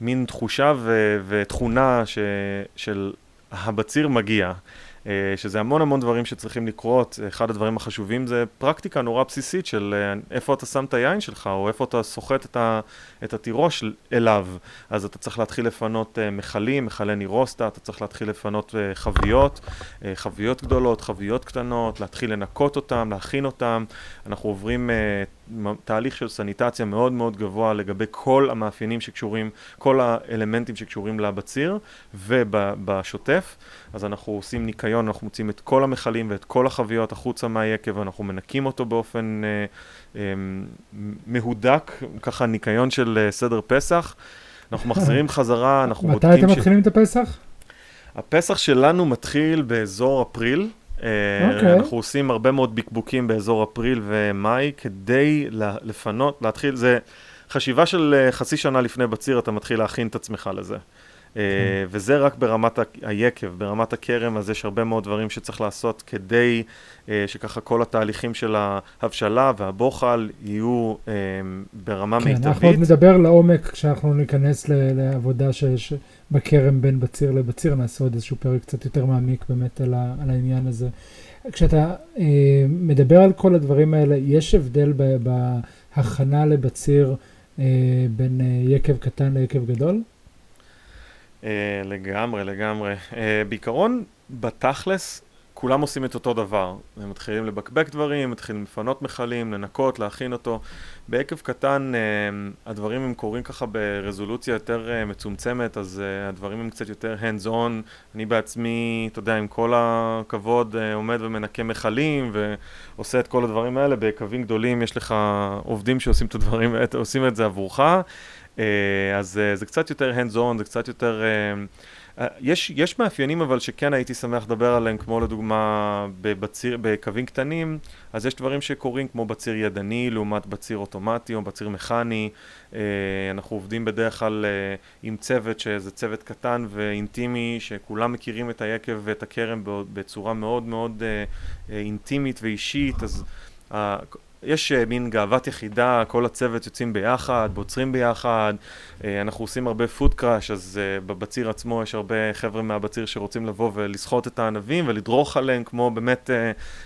מין תחושה ו- ותכונה ש- של הבציר מגיע. אה, שזה המון המון דברים שצריכים לקרות. אחד הדברים החשובים זה פרקטיקה נורא בסיסית של אה, איפה אתה שם את היין שלך, או איפה אתה סוחט את, ה, את התירוש אליו. אז אתה צריך להתחיל לפנות אה, מכלים, מכלי נירוסטה, אתה צריך להתחיל לפנות חביות, חביות גדולות, חביות קטנות, להתחיל לנקות אותם, להכין אותם. אנחנו עוברים תהליך של סניטציה מאוד מאוד גבוה לגבי כל המאפיינים שקשורים, כל האלמנטים שקשורים לבציר ובשוטף. אז אנחנו עושים ניקיון, אנחנו מוצאים את כל המכלים ואת כל החביות החוצה מהיקב, ואנחנו מנקים אותו באופן אה, אה, מהודק, ככה ניקיון של אה, סדר פסח. אנחנו מחזירים [LAUGHS] חזרה, אנחנו בודקים... מתי אתם מתחילים את הפסח? הפסח שלנו מתחיל באזור אפריל. Okay. אוקיי. אנחנו עושים הרבה מאוד בקבוקים באזור אפריל ומאי כדי לפנות, להתחיל, זה חשיבה של אה, חצי שנה לפני בציר, אתה מתחיל להכין את עצמך לזה. אה. וזה רק ברמת היקב, ברמת הכרם, אז יש הרבה מאוד דברים שצריך לעשות כדי שככה כל התהליכים של ההבשלה והבוחל יהיו ברמה כן, מיטבית. כן, אנחנו עוד נדבר לעומק כשאנחנו ניכנס לעבודה שיש בכרם בין בציר לבציר, נעשה עוד איזשהו פרק קצת יותר מעמיק באמת על, העניין הזה. כשאתה אה, מדבר על כל הדברים האלה, יש הבדל ב, בהכנה לבציר אה, בין אה, יקב קטן ליקב גדול? אה, לגמרי, לגמרי. אה, בעיקרון, בתכלס, כולם עושים את אותו דבר. הם מתחילים לבקבק דברים, מתחילים לפנות מכלים, לנקות, להכין אותו. בעקב קטן אה, הדברים הם קורים ככה ברזולוציה יותר אה, מצומצמת, אז אה, הדברים הם קצת יותר hands on. אני בעצמי, אתה יודע, עם כל הכבוד עומד ומנקה מכלים ועושה את כל הדברים האלה. בקווים גדולים יש לך עובדים שעושים את הדברים, עושים את זה עבורך. אז זה קצת יותר hands on, זה קצת יותר... אה, יש, יש מאפיינים אבל שכן הייתי שמח לדבר עליהם, כמו לדוגמה בבציר, בקווים קטנים, אז יש דברים שקורים כמו בציר ידני לעומת בציר אוטומטי או בציר מכני. אה, אנחנו עובדים בדרך כלל אה, עם צוות שזה צוות קטן ואינטימי, שכולם מכירים את היקב ואת הכרם בצורה מאוד מאוד אינטימית ואישית, אז יש אה, מין גאוות יחידה, כל הצוות יוצאים ביחד, בוצרים ביחד, אה, אנחנו עושים הרבה פוד קראש, אז uh, בציר עצמו יש הרבה חבר'ה מהבציר שרוצים לבוא ולסחוט את הענבים ולדרוך עליהם, כמו באמת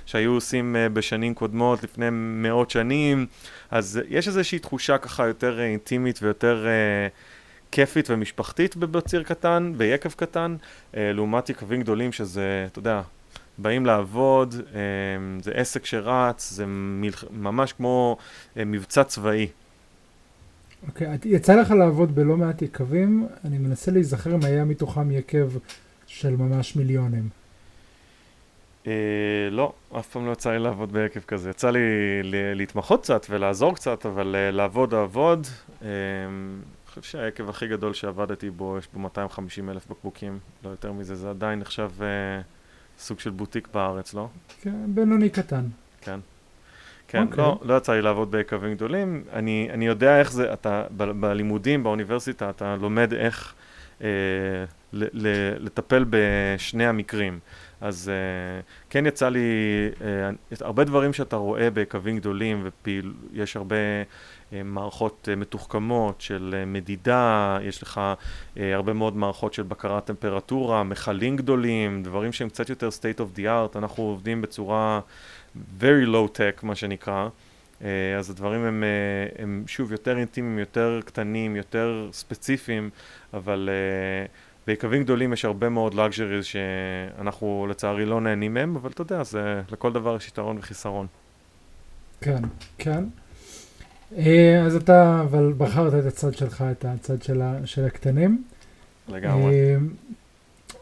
שהיו עושים בשנים קודמות, לפני מאות שנים, אז יש איזושהי תחושה ככה יותר אינטימית ויותר... כיפית ומשפחתית בבציר קטן, ביקב קטן, אה, לעומת יקבים גדולים שזה, אתה יודע, באים לעבוד, אה, זה עסק שרץ, זה מלח... ממש כמו אה, מבצע צבאי. אוקיי, okay, יצא לך לעבוד בלא מעט יקבים, אני מנסה להיזכר אם היה מתוכם יקב של ממש מיליונים. אה, לא, אף פעם לא יצא לי לעבוד ביקב כזה. יצא לי להתמחות קצת ולעזור קצת, אבל אה, לעבוד, לעבוד. אה, חושב שהעקב הכי גדול שעבדתי בו, יש בו 250 אלף בקבוקים, לא יותר מזה, זה עדיין נחשב אה, סוג של בוטיק בארץ, לא? כן, בינוני קטן. כן. כן, okay. לא, לא יצא לי לעבוד בקווים גדולים. אני, אני יודע איך זה, אתה, ב, בלימודים, באוניברסיטה, אתה לומד איך אה, ל, ל, לטפל בשני המקרים. אז אה, כן יצא לי, אה, הרבה דברים שאתה רואה בקווים גדולים, ויש הרבה מערכות אה, מתוחכמות של אה, מדידה, יש לך הרבה מאוד מערכות של בקרת טמפרטורה, מכלים גדולים, דברים שהם קצת יותר state of the art, אנחנו עובדים בצורה very low tech מה שנקרא, אז הדברים הם, הם שוב יותר אינטימיים, יותר קטנים, יותר ספציפיים, אבל ביקבים גדולים יש הרבה מאוד luxuries שאנחנו לצערי לא נהנים מהם, אבל אתה יודע, זה, לכל דבר יש יתרון וחיסרון. כן, כן. אה, אז אתה, אבל בחרת את הצד שלך, את הצד של, ה, של הקטנים. לגמרי. אה,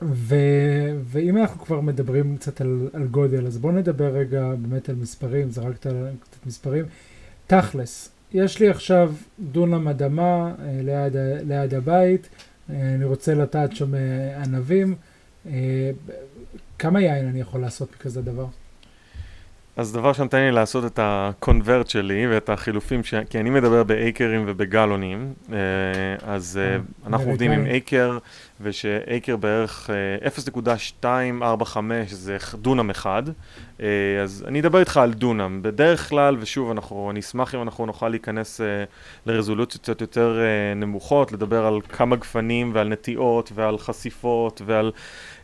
ו, ואם אנחנו כבר מדברים קצת על, על גודל, אז בואו נדבר רגע באמת על מספרים, זרקת קצת מספרים. תכלס, יש לי עכשיו דונם אדמה אה, ליד, ליד הבית, אני רוצה לטעת שם ענבים. כמה יין אני יכול לעשות מכזה דבר? אז דבר שנותן לי לעשות את הקונברט שלי ואת החילופים, ש... כי אני מדבר באייקרים ובגלונים, אה, אז אה, אנחנו עובדים עם אייקר, ושאייקר בערך 0.245 אה, זה דונם אחד, אז אני אדבר איתך על דונם. בדרך כלל, ושוב, אנחנו, אני אשמח אם אנחנו נוכל להיכנס לרזולוציות קצת יותר נמוכות, לדבר על כמה גפנים ועל נטיעות ועל חשיפות ועל...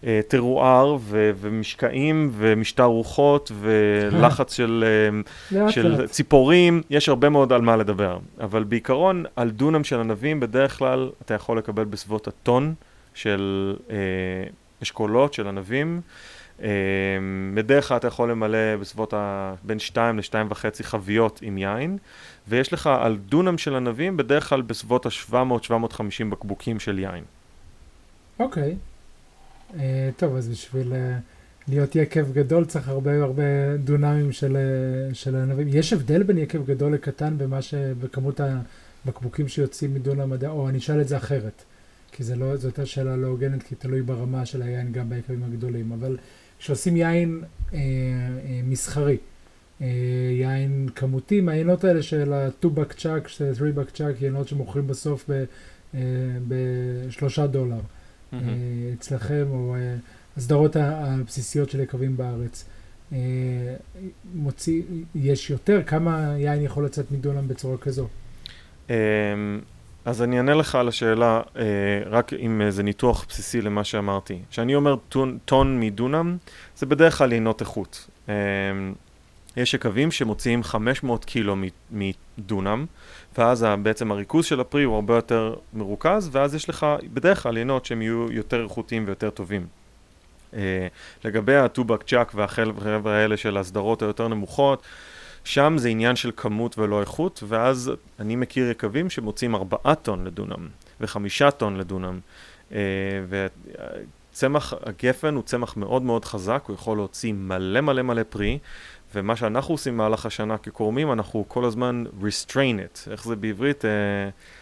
אה, טרואר ו- ומשקעים ומשטר רוחות ולחץ של, אה, של ציפורים, יש הרבה מאוד על מה לדבר. אבל בעיקרון, על דונם של ענבים, בדרך כלל אתה יכול לקבל בסביבות הטון של אה, אשכולות, של ענבים. אה, בדרך כלל אתה יכול למלא בסביבות ה... בין 2 ל-2.5 חביות עם יין, ויש לך על דונם של ענבים בדרך כלל בסביבות ה-700-750 בקבוקים של יין. אוקיי. Okay. אה, טוב, אז בשביל אה, להיות יקב גדול צריך הרבה הרבה דונמים של, אה, של ענבים. יש הבדל בין יקב גדול לקטן במה ש... בכמות הבקבוקים שיוצאים מדונם או אני אשאל את זה אחרת, כי זה לא, זו הייתה שאלה לא הוגנת, כי תלוי ברמה של היין גם ביקבים הגדולים, אבל כשעושים יין אה, אה, מסחרי, אה, יין כמותי, מהיינות האלה של ה-2-buck chuck, 3-buck chuck, יינות שמוכרים בסוף בשלושה דולר. mm-hmm. אצלכם, או אה, הסדרות הבסיסיות של יקבים בארץ. אה, מוציא, יש יותר? כמה יין יכול לצאת מדונם בצורה כזו? אז אני אענה לך על השאלה רק עם איזה ניתוח בסיסי למה שאמרתי. כשאני אומר טון, טון מדונם, זה בדרך כלל יינות איכות. אמ, יש יקבים שמוציאים 500 קילו מדונם, ואז בעצם הריכוז של הפרי הוא הרבה יותר מרוכז, ואז יש לך בדרך כלל יינות שהם יהיו יותר איכותיים ויותר טובים. Uh, לגבי הטובק צ'אק והחבר'ה האלה של הסדרות היותר נמוכות, שם זה עניין של כמות ולא איכות, ואז אני מכיר יקבים שמוצאים ארבעה טון לדונם, וחמישה טון לדונם. Uh, וצמח הגפן הוא צמח מאוד מאוד חזק, הוא יכול להוציא מלא מלא מלא פרי, ומה שאנחנו עושים במהלך השנה כקורמים, אנחנו כל הזמן restrain it, איך זה בעברית? אה,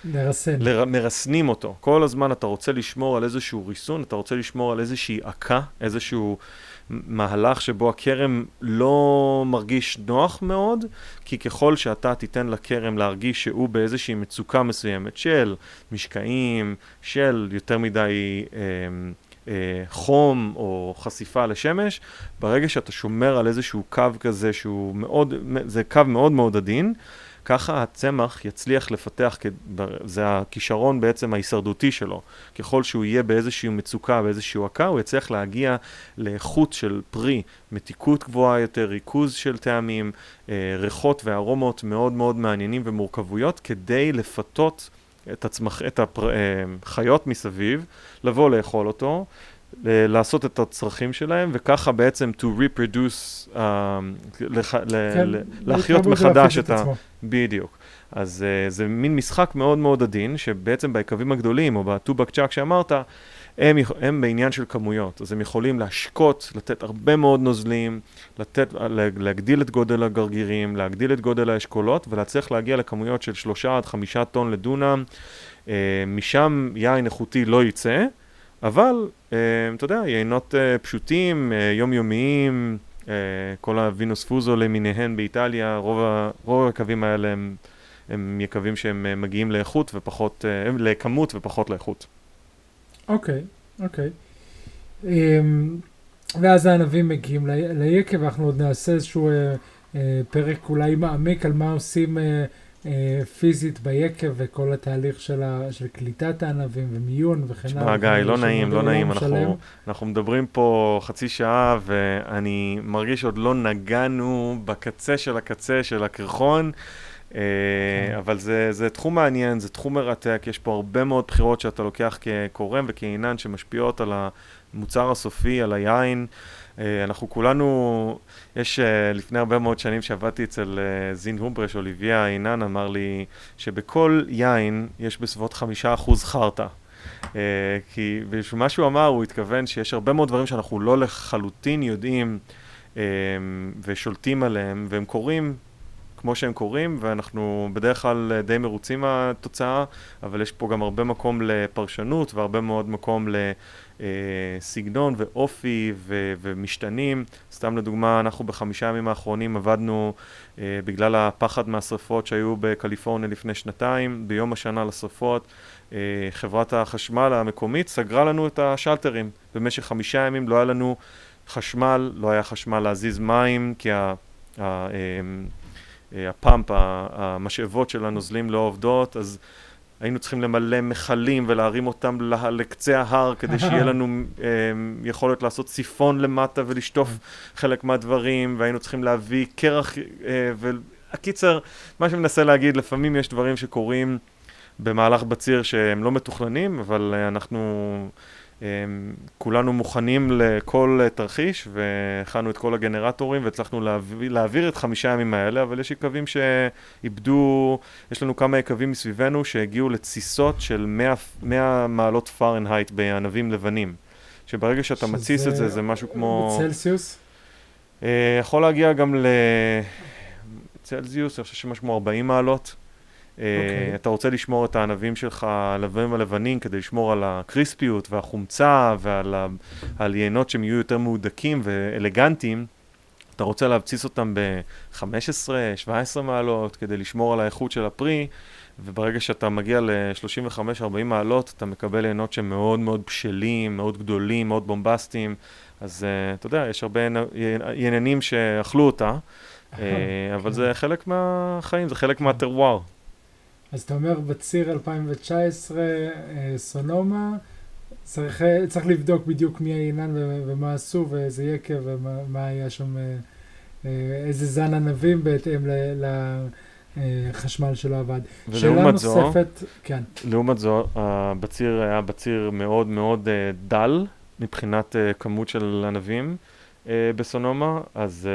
לרסן. לר, מרסנים אותו. כל הזמן אתה רוצה לשמור על איזשהו ריסון, אתה רוצה לשמור על איזושהי עקה, איזשהו מהלך שבו הכרם לא מרגיש נוח מאוד, כי ככל שאתה תיתן לכרם להרגיש שהוא באיזושהי מצוקה מסוימת של משקעים, של יותר מדי... אה, חום או חשיפה לשמש, ברגע שאתה שומר על איזשהו קו כזה שהוא מאוד, זה קו מאוד מאוד עדין, ככה הצמח יצליח לפתח, זה הכישרון בעצם ההישרדותי שלו. ככל שהוא יהיה באיזושהי מצוקה, באיזושהי עקה, הוא יצליח להגיע לאיכות של פרי, מתיקות גבוהה יותר, ריכוז של טעמים, אה, ריחות וארומות מאוד מאוד מעניינים ומורכבויות, כדי לפתות את, הצמח, את החיות אה, מסביב, לבוא לאכול אותו. לעשות את הצרכים שלהם, וככה בעצם to reproduce, uh, לח, כן, ל, להחיות מחדש את, את ה... בדיוק. אז uh, זה מין משחק מאוד מאוד עדין, שבעצם ביקבים הגדולים, או בטובק צ'אק שאמרת, הם, הם בעניין של כמויות, אז הם יכולים להשקות, לתת הרבה מאוד נוזלים, לתת, להגדיל את גודל הגרגירים, להגדיל את גודל האשכולות, ולהצליח להגיע לכמויות של שלושה עד חמישה טון לדונם. Uh, משם יין איכותי לא יצא. אבל, אה, אתה יודע, יינות אה, פשוטים, אה, יומיומיים, כל הווינוס פוזו למיניהן באיטליה, רוב, ה, רוב הקווים האלה הם, הם יקבים שהם מגיעים לאיכות ופחות, לכמות ופחות לאיכות. אוקיי, אוקיי. אמ, ואז הענבים מגיעים ליקב, אנחנו עוד נעשה איזשהו פרק אולי מעמיק על מה עושים אה, פיזית ביקב וכל התהליך של, ה, של קליטת הענבים ומיון וכן הלאה. תשמע, גיא, לא נעים, לא נעים. אנחנו, אנחנו מדברים פה חצי שעה, ואני מרגיש שעוד לא נגענו בקצה של הקצה של הקרחון. אה, כן. אבל זה, זה תחום מעניין, זה תחום מרתק, יש פה הרבה מאוד בחירות שאתה לוקח כקורם וכעינן שמשפיעות על המוצר הסופי, על היין. אה, אנחנו כולנו, יש אה, לפני הרבה מאוד שנים שעבדתי אצל אה, זין הומברש, אוליביה עינן אמר לי שבכל יין יש בסביבות חמישה אחוז חרטא. כי מה שהוא אמר, הוא התכוון שיש הרבה מאוד דברים שאנחנו לא לחלוטין יודעים ושולטים עליהם, והם קורים כמו שהם קורים, ואנחנו בדרך כלל די מרוצים מהתוצאה, אבל יש פה גם הרבה מקום לפרשנות והרבה מאוד מקום לסגנון ואופי ו- ומשתנים. סתם לדוגמה, אנחנו בחמישה ימים האחרונים עבדנו אה, בגלל הפחד מהשרפות שהיו בקליפורניה לפני שנתיים, ביום השנה לשרפות. אה, חברת החשמל המקומית סגרה לנו את השלטרים. במשך חמישה ימים לא היה לנו חשמל, לא היה חשמל להזיז מים, כי ה... אה, אה, הפאמפ, המשאבות של הנוזלים לא עובדות, אז היינו צריכים למלא מכלים ולהרים אותם לקצה ההר כדי שיהיה [LAUGHS] לנו אה, יכולת לעשות סיפון למטה ולשטוף חלק מהדברים, והיינו צריכים להביא קרח, אה, והקיצר, מה שמנסה להגיד, לפעמים יש דברים שקורים במהלך בציר שהם לא מתוכננים, אבל אנחנו... כולנו מוכנים לכל תרחיש והכנו את כל הגנרטורים והצלחנו להעביר, להעביר את חמישה ימים האלה, אבל יש יקבים שאיבדו, יש לנו כמה יקבים מסביבנו שהגיעו לתסיסות של 100, 100 מעלות פארנהייט בענבים לבנים. שברגע שאתה מתסיס את זה, זה משהו כמו... בצלסיוס? אה, יכול להגיע גם לצלזיוס, אני חושב שמשהו כמו 40 מעלות. Okay. אוקיי. Uh, אתה רוצה לשמור את הענבים שלך, הלבנים הלבנים, כדי לשמור על הקריספיות והחומצה ועל על יינות שהם יהיו יותר מהודקים ואלגנטיים. אתה רוצה להבציס אותם ב-15-17 מעלות כדי לשמור על האיכות של הפרי, וברגע שאתה מגיע ל-35-40 מעלות, אתה מקבל יינות שהם מאוד מאוד בשלים, מאוד גדולים, מאוד בומבסטיים. אז uh, אתה יודע, יש הרבה עניינים שאכלו אותה, uh, אבל זה חלק מהחיים, זה חלק מהטרוואר. אז אתה אומר בציר 2019, אה, סונומה, צריך, אה, צריך לבדוק בדיוק מי העינן ומה עשו ואיזה יקב ומה היה שם, אה, איזה זן ענבים בהתאם לחשמל שלא עבד. שאלה נוספת, זו, כן. לעומת זו, הבציר היה בציר מאוד מאוד דל מבחינת כמות של ענבים בסונומה, אז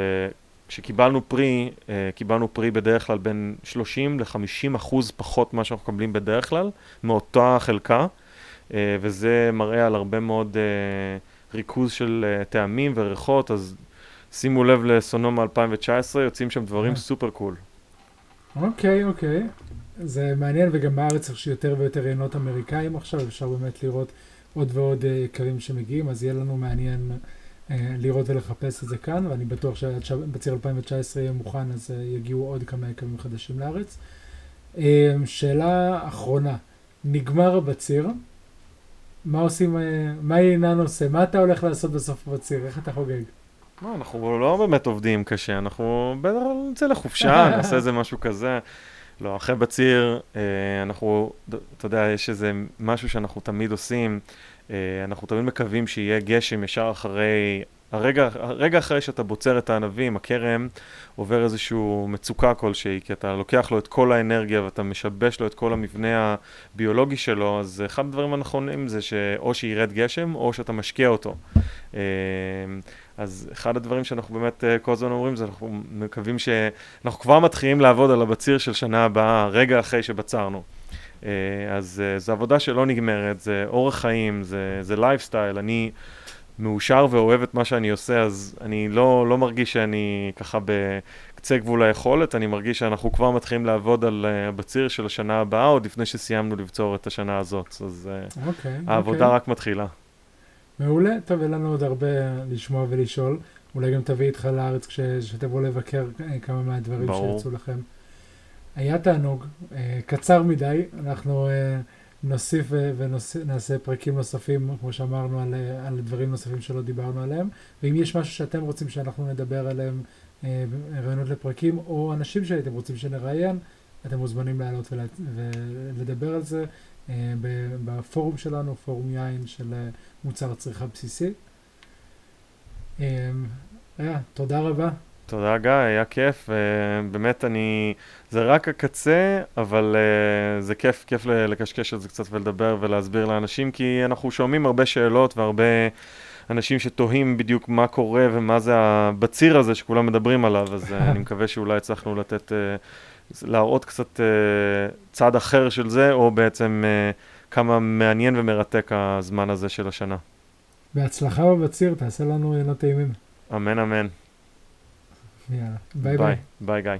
כשקיבלנו פרי, אה, קיבלנו פרי בדרך כלל בין 30 ל-50 אחוז פחות ממה שאנחנו מקבלים בדרך כלל, מאותה חלקה, אה, וזה מראה על הרבה מאוד אה, ריכוז של טעמים וריחות, אז שימו לב לסונומה 2019, יוצאים שם דברים סופר קול. אוקיי, אוקיי. זה מעניין, וגם בארץ יש יותר ויותר עיינות אמריקאים עכשיו, אפשר באמת לראות עוד ועוד יקרים שמגיעים, אז יהיה לנו מעניין. אה, לראות ולחפש את זה כאן, ואני בטוח שבציר 2019 יהיה מוכן, אז אה, יגיעו עוד כמה יקבים חדשים לארץ. אה, שאלה אחרונה, נגמר הבציר, מה עושים, מה ינן עושה? מה אתה הולך לעשות בסוף בציר? איך אתה חוגג? לא, אנחנו לא באמת עובדים קשה, אנחנו בטח נצא לחופשה, [LAUGHS] נעשה איזה משהו כזה. לא, אחרי בציר, אנחנו, אתה יודע, יש איזה משהו שאנחנו תמיד עושים, אנחנו תמיד מקווים שיהיה גשם ישר אחרי הרגע, הרגע אחרי שאתה בוצר את הענבים, הכרם עובר איזושהי מצוקה כלשהי, כי אתה לוקח לו את כל האנרגיה ואתה משבש לו את כל המבנה הביולוגי שלו, אז אחד הדברים הנכונים זה שאו שירד גשם או שאתה משקיע אותו. אה, אז אחד הדברים שאנחנו באמת אה, כל הזמן אומרים זה אנחנו מקווים שאנחנו כבר מתחילים לעבוד על הבציר של שנה הבאה, רגע אחרי שבצרנו. אה, אז זו עבודה שלא נגמרת, זה אורח חיים, זה, זה לייפסטייל. אני... מאושר ואוהב את מה שאני עושה, אז אני לא, לא מרגיש שאני ככה בקצה גבול היכולת, אני מרגיש שאנחנו כבר מתחילים לעבוד על uh, בציר של השנה הבאה, עוד לפני שסיימנו לבצור את השנה הזאת. אז uh, okay, אוקיי, העבודה okay. אוקיי. רק מתחילה. מעולה, טוב, אין לנו עוד הרבה לשמוע ולשאול. אולי גם תביא איתך לארץ כשתבוא לבקר אה, כמה מהדברים שיצאו לכם. היה תענוג, קצר מדי, אנחנו... נוסיף ונעשה פרקים נוספים, כמו שאמרנו, על, על דברים נוספים שלא דיברנו עליהם. ואם יש משהו שאתם רוצים שאנחנו נדבר עליהם, אה, רעיונות לפרקים, או אנשים שהייתם רוצים שנראיין, אתם מוזמנים לעלות ולדבר על זה אה, בפורום שלנו, פורום יין של אה, מוצר צריכה בסיסי. אה, תודה רבה. תודה גיא, היה כיף, ובאמת אני, זה רק הקצה, אבל uh, זה כיף, כיף לקשקש על זה קצת ולדבר ולהסביר לאנשים, כי אנחנו שומעים הרבה שאלות והרבה אנשים שתוהים בדיוק מה קורה ומה זה הבציר הזה שכולם מדברים עליו, אז uh, אני [LAUGHS] מקווה שאולי הצלחנו לתת, להראות קצת צד אחר של זה, או בעצם כמה מעניין ומרתק הזמן הזה של השנה. בהצלחה בבציר, תעשה לנו יינות טעימים. אמן אמן. יאללה, ביי ביי. ביי גיא.